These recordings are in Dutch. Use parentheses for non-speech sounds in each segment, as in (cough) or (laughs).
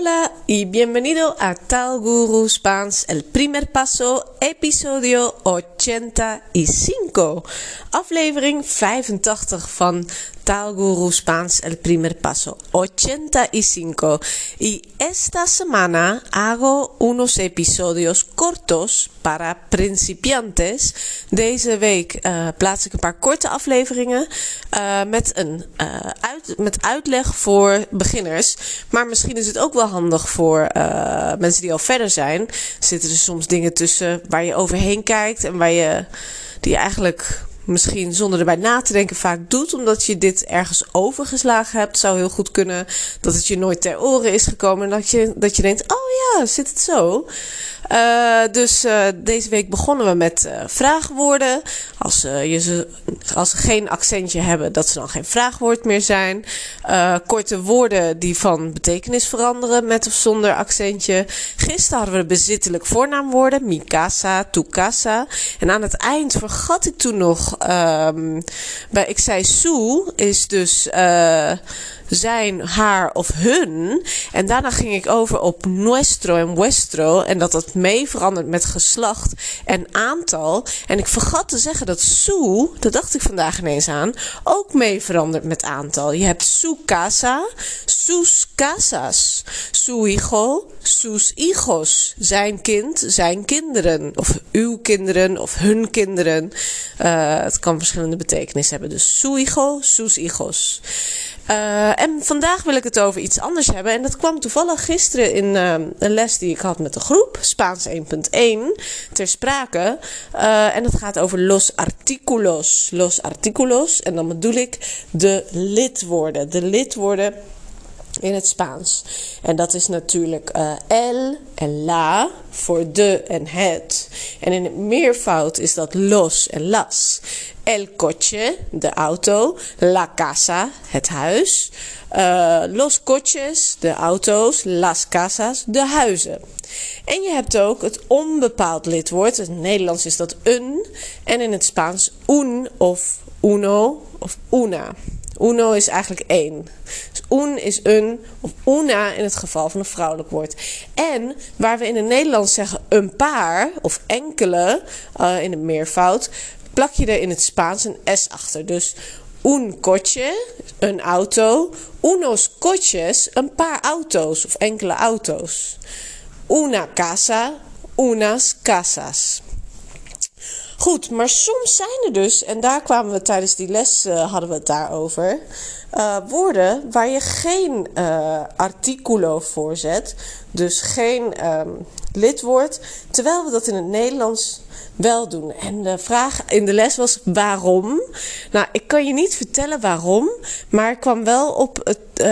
Hola y bienvenido a Tal Guru Spaans, el primer paso, episodio 85. Aflevering 85 van Talguru Spaans el primer paso 85 y esta semana hago unos episodios cortos para principiantes. Deze week uh, plaats ik een paar korte afleveringen uh, met, een, uh, uit, met uitleg voor beginners. Maar misschien is het ook wel handig voor mensen die al verder zijn. Zitten er soms dingen tussen waar je overheen kijkt en waar je die je eigenlijk misschien zonder erbij na te denken vaak doet, omdat je dit ergens overgeslagen hebt. zou heel goed kunnen dat het je nooit ter oren is gekomen en dat je, dat je denkt: oh ja, zit het zo? Uh, dus uh, deze week begonnen we met uh, vraagwoorden. Als, je ze, als ze geen accentje hebben, dat ze dan geen vraagwoord meer zijn. korte woorden die van betekenis veranderen met of zonder accentje. Gisteren hadden we bezittelijk voornaamwoorden. Mi casa, tu casa. En aan het eind vergat ik toen nog. Um, bij, ik zei su is dus zijn, haar of hun. En daarna ging ik over op nuestro en vuestro. En dat dat mee verandert met geslacht en aantal. En ik vergat te zeggen dat su, dat dacht ik vandaag ineens aan, ook mee verandert met aantal. Je hebt su casa, sus casas, su hijo, sus hijos. Zijn kind, zijn kinderen. Of uw kinderen of hun kinderen. Uh, het kan verschillende betekenissen hebben. Dus su hijo, sus hijos. Uh, en vandaag wil ik het over iets anders hebben. En dat kwam toevallig gisteren in uh, een les die ik had met de groep, Spaans 1.1, ter sprake. Uh, en dat gaat over los articulos. Los articulos. En dan bedoel ik de lidwoorden. De lidwoorden in het Spaans. En dat is natuurlijk uh, el en la voor de en het. En in het meervoud is dat los en las. El coche, de auto. La casa, het huis. Uh, los coches, de auto's. Las casas, de huizen. En je hebt ook het onbepaald lidwoord. In het Nederlands is dat un. En in het Spaans un of uno of una. Uno is eigenlijk één. Dus un is een of una in het geval van een vrouwelijk woord. En waar we in het Nederlands zeggen een paar of enkele uh, in het meervoud, plak je er in het Spaans een S achter. Dus un coche, een auto. Unos coches, een paar auto's of enkele auto's. Una casa, unas casas. Goed, maar soms zijn er dus, en daar kwamen we tijdens die les, uh, hadden we het daarover, uh, woorden waar je geen uh, articulo voor zet. Dus geen um, lidwoord, terwijl we dat in het Nederlands wel doen. En de vraag in de les was waarom. Nou, ik kan je niet vertellen waarom, maar ik kwam wel op het,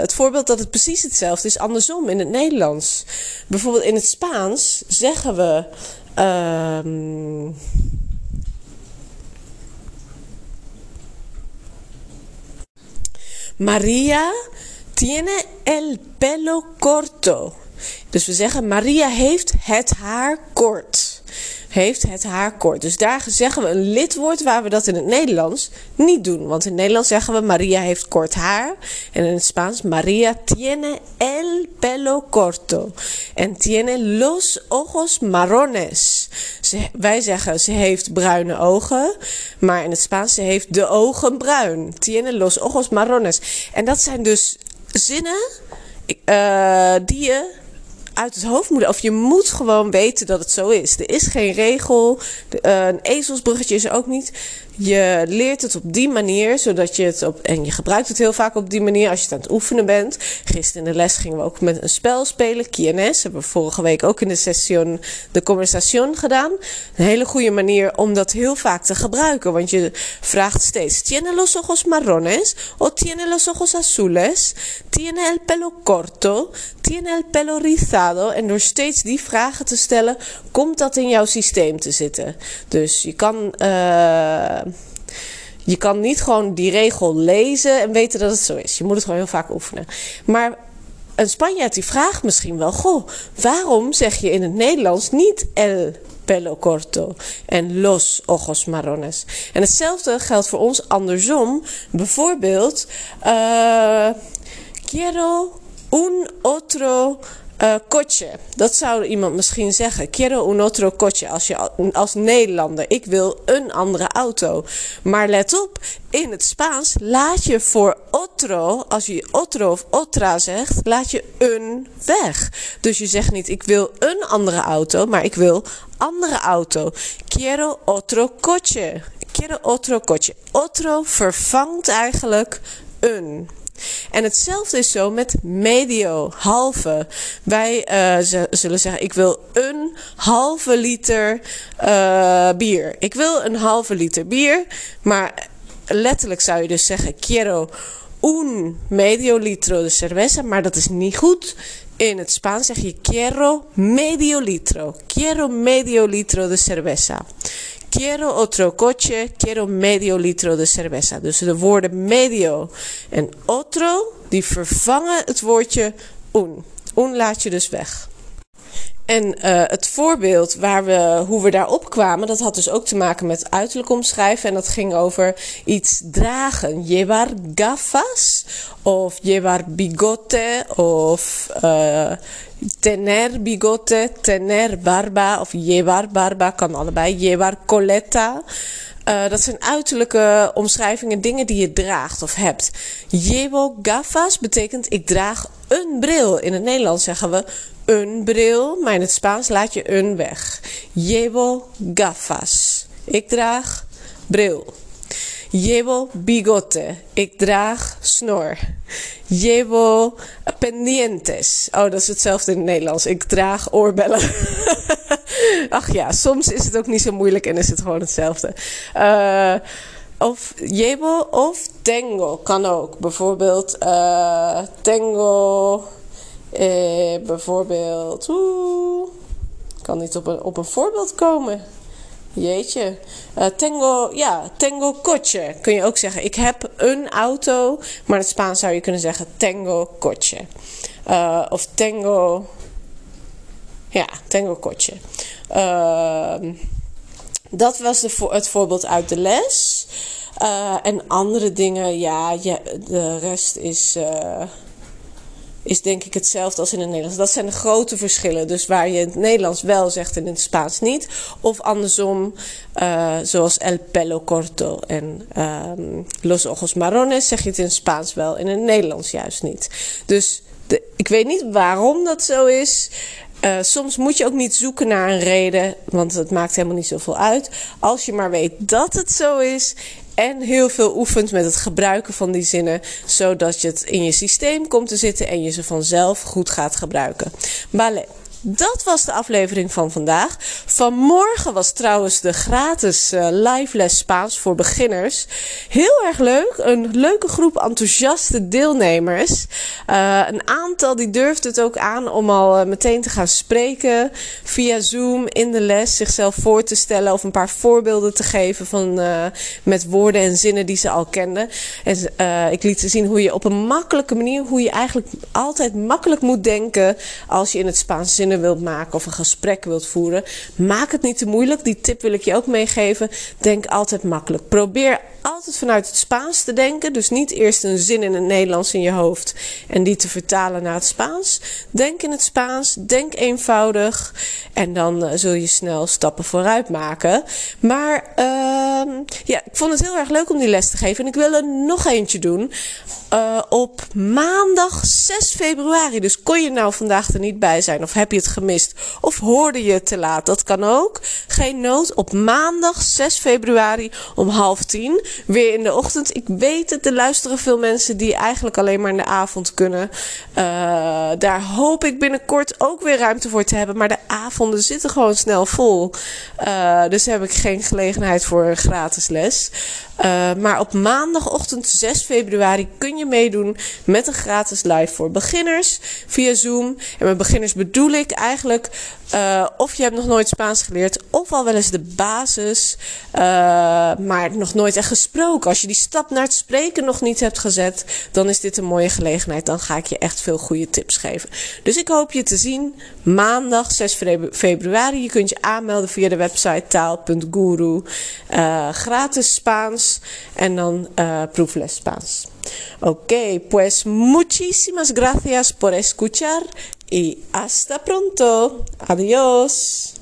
het voorbeeld dat het precies hetzelfde is andersom in het Nederlands. Bijvoorbeeld in het Spaans zeggen we. Um, Maria tiene el pelo corto. Dus we zeggen Maria heeft het haar kort heeft het haar kort. Dus daar zeggen we een lidwoord waar we dat in het Nederlands niet doen. Want in het Nederlands zeggen we Maria heeft kort haar. En in het Spaans Maria tiene el pelo corto. En tiene los ojos marrones. Ze, wij zeggen ze heeft bruine ogen. Maar in het Spaans ze heeft de ogen bruin. Tiene los ojos marrones. En dat zijn dus zinnen uh, die je uit het hoofd moeten. Of je moet gewoon weten dat het zo is. Er is geen regel. Uh, een ezelsbruggetje is er ook niet. Je leert het op die manier, zodat je het op. En je gebruikt het heel vaak op die manier als je het aan het oefenen bent. Gisteren in de les gingen we ook met een spel spelen. Kienes hebben we vorige week ook in de session de conversation gedaan. Een hele goede manier om dat heel vaak te gebruiken. Want je vraagt steeds: ¿Tiene los ojos marrones? O tiene los ojos azules? ¿Tiene el pelo corto? ¿Tiene el pelo rizado? En door steeds die vragen te stellen, komt dat in jouw systeem te zitten. Dus je kan. Uh, je kan niet gewoon die regel lezen en weten dat het zo is. Je moet het gewoon heel vaak oefenen. Maar een Spanjaard die vraagt misschien wel: Goh, waarom zeg je in het Nederlands niet el pelo corto en los ojos marrones? En hetzelfde geldt voor ons andersom. Bijvoorbeeld: uh, Quiero Un otro uh, coche. Dat zou iemand misschien zeggen. Quiero un otro coche. Als, je, als Nederlander. Ik wil een andere auto. Maar let op. In het Spaans laat je voor otro. Als je otro of otra zegt. Laat je een weg. Dus je zegt niet ik wil een andere auto. Maar ik wil andere auto. Quiero otro coche. Quiero otro coche. Otro vervangt eigenlijk een. En hetzelfde is zo met medio, halve. Wij uh, zullen zeggen: Ik wil een halve liter uh, bier. Ik wil een halve liter bier. Maar letterlijk zou je dus zeggen: Quiero un medio litro de cerveza. Maar dat is niet goed. In het Spaans zeg je quiero medio litro. Quiero medio litro de cerveza. Quiero otro coche, quiero medio litro de cerveza. Dus de woorden medio en otro, die vervangen het woordje un. Un laat je dus weg. En uh, het voorbeeld waar we, hoe we daarop kwamen, dat had dus ook te maken met uiterlijk omschrijven. En dat ging over iets dragen. Llevar gafas of llevar bigote of uh, tener bigote, tener barba of llevar barba kan allebei. Llevar coleta. Uh, dat zijn uiterlijke omschrijvingen, dingen die je draagt of hebt. Llevo gafas betekent ik draag een bril. In het Nederlands zeggen we een bril, maar in het Spaans laat je een weg. Llevo gafas. Ik draag bril. Llevo bigote. Ik draag snor. Llevo pendientes. Oh, dat is hetzelfde in het Nederlands. Ik draag oorbellen. (laughs) Ach ja, soms is het ook niet zo moeilijk en is het gewoon hetzelfde. Uh, of llevo of tengo kan ook. Bijvoorbeeld uh, tengo eh, bijvoorbeeld, oeh, kan niet op een, op een voorbeeld komen. Jeetje. Uh, tengo, ja, tengo coche. Kun je ook zeggen. Ik heb een auto. Maar in het Spaans zou je kunnen zeggen tengo coche. Of tengo. Ja, tengo coche. Uh, dat was de, het voorbeeld uit de les. Uh, en andere dingen, ja, de rest is is denk ik hetzelfde als in het Nederlands. Dat zijn de grote verschillen. Dus waar je in het Nederlands wel zegt en in het Spaans niet. Of andersom, uh, zoals el pelo corto en um, los ojos marrones zeg je het in het Spaans wel, in het Nederlands juist niet. Dus ik weet niet waarom dat zo is. Uh, soms moet je ook niet zoeken naar een reden, want het maakt helemaal niet zoveel uit. Als je maar weet dat het zo is en heel veel oefent met het gebruiken van die zinnen, zodat je het in je systeem komt te zitten en je ze vanzelf goed gaat gebruiken. Ballet. Dat was de aflevering van vandaag. Vanmorgen was trouwens de gratis uh, live les Spaans voor beginners. Heel erg leuk. Een leuke groep enthousiaste deelnemers. Uh, een aantal die durfde het ook aan om al uh, meteen te gaan spreken via Zoom in de les, zichzelf voor te stellen of een paar voorbeelden te geven van met woorden en zinnen die ze al kenden. En ik liet ze zien hoe je op een makkelijke manier, hoe je eigenlijk altijd makkelijk moet denken als je in het Spaans zin wilt maken of een gesprek wilt voeren, maak het niet te moeilijk. Die tip wil ik je ook meegeven. Denk altijd makkelijk. Probeer altijd vanuit het Spaans te denken. Dus niet eerst een zin in het Nederlands in je hoofd en die te vertalen naar het Spaans. Denk in het Spaans, denk eenvoudig en dan uh, zul je snel stappen vooruit maken. Maar uh, ja, ik vond het heel erg leuk om die les te geven en ik wil er nog eentje doen. Uh, op maandag 6 februari. Dus kon je nou vandaag er niet bij zijn of heb je het gemist of hoorde je te laat? Dat kan ook. Geen nood. Op maandag 6 februari om half tien weer in de ochtend. Ik weet het, er luisteren veel mensen die eigenlijk alleen maar in de avond kunnen. Uh, daar hoop ik binnenkort ook weer ruimte voor te hebben. Maar de avonden zitten gewoon snel vol. Uh, dus heb ik geen gelegenheid voor gratis les. Uh, maar op maandagochtend 6 februari kun je meedoen met een gratis live voor beginners via Zoom. En met beginners bedoel ik eigenlijk uh, of je hebt nog nooit Spaans geleerd, of al wel eens de basis, uh, maar nog nooit echt gesproken. Als je die stap naar het spreken nog niet hebt gezet, dan is dit een mooie gelegenheid. Dan ga ik je echt veel goede tips geven. Dus ik hoop je te zien maandag 6 februari. Je kunt je aanmelden via de website taal.guru. Uh, gratis Spaans en dan proefles Spaans. Ok, pues muchísimas gracias por escuchar y hasta pronto. Adiós.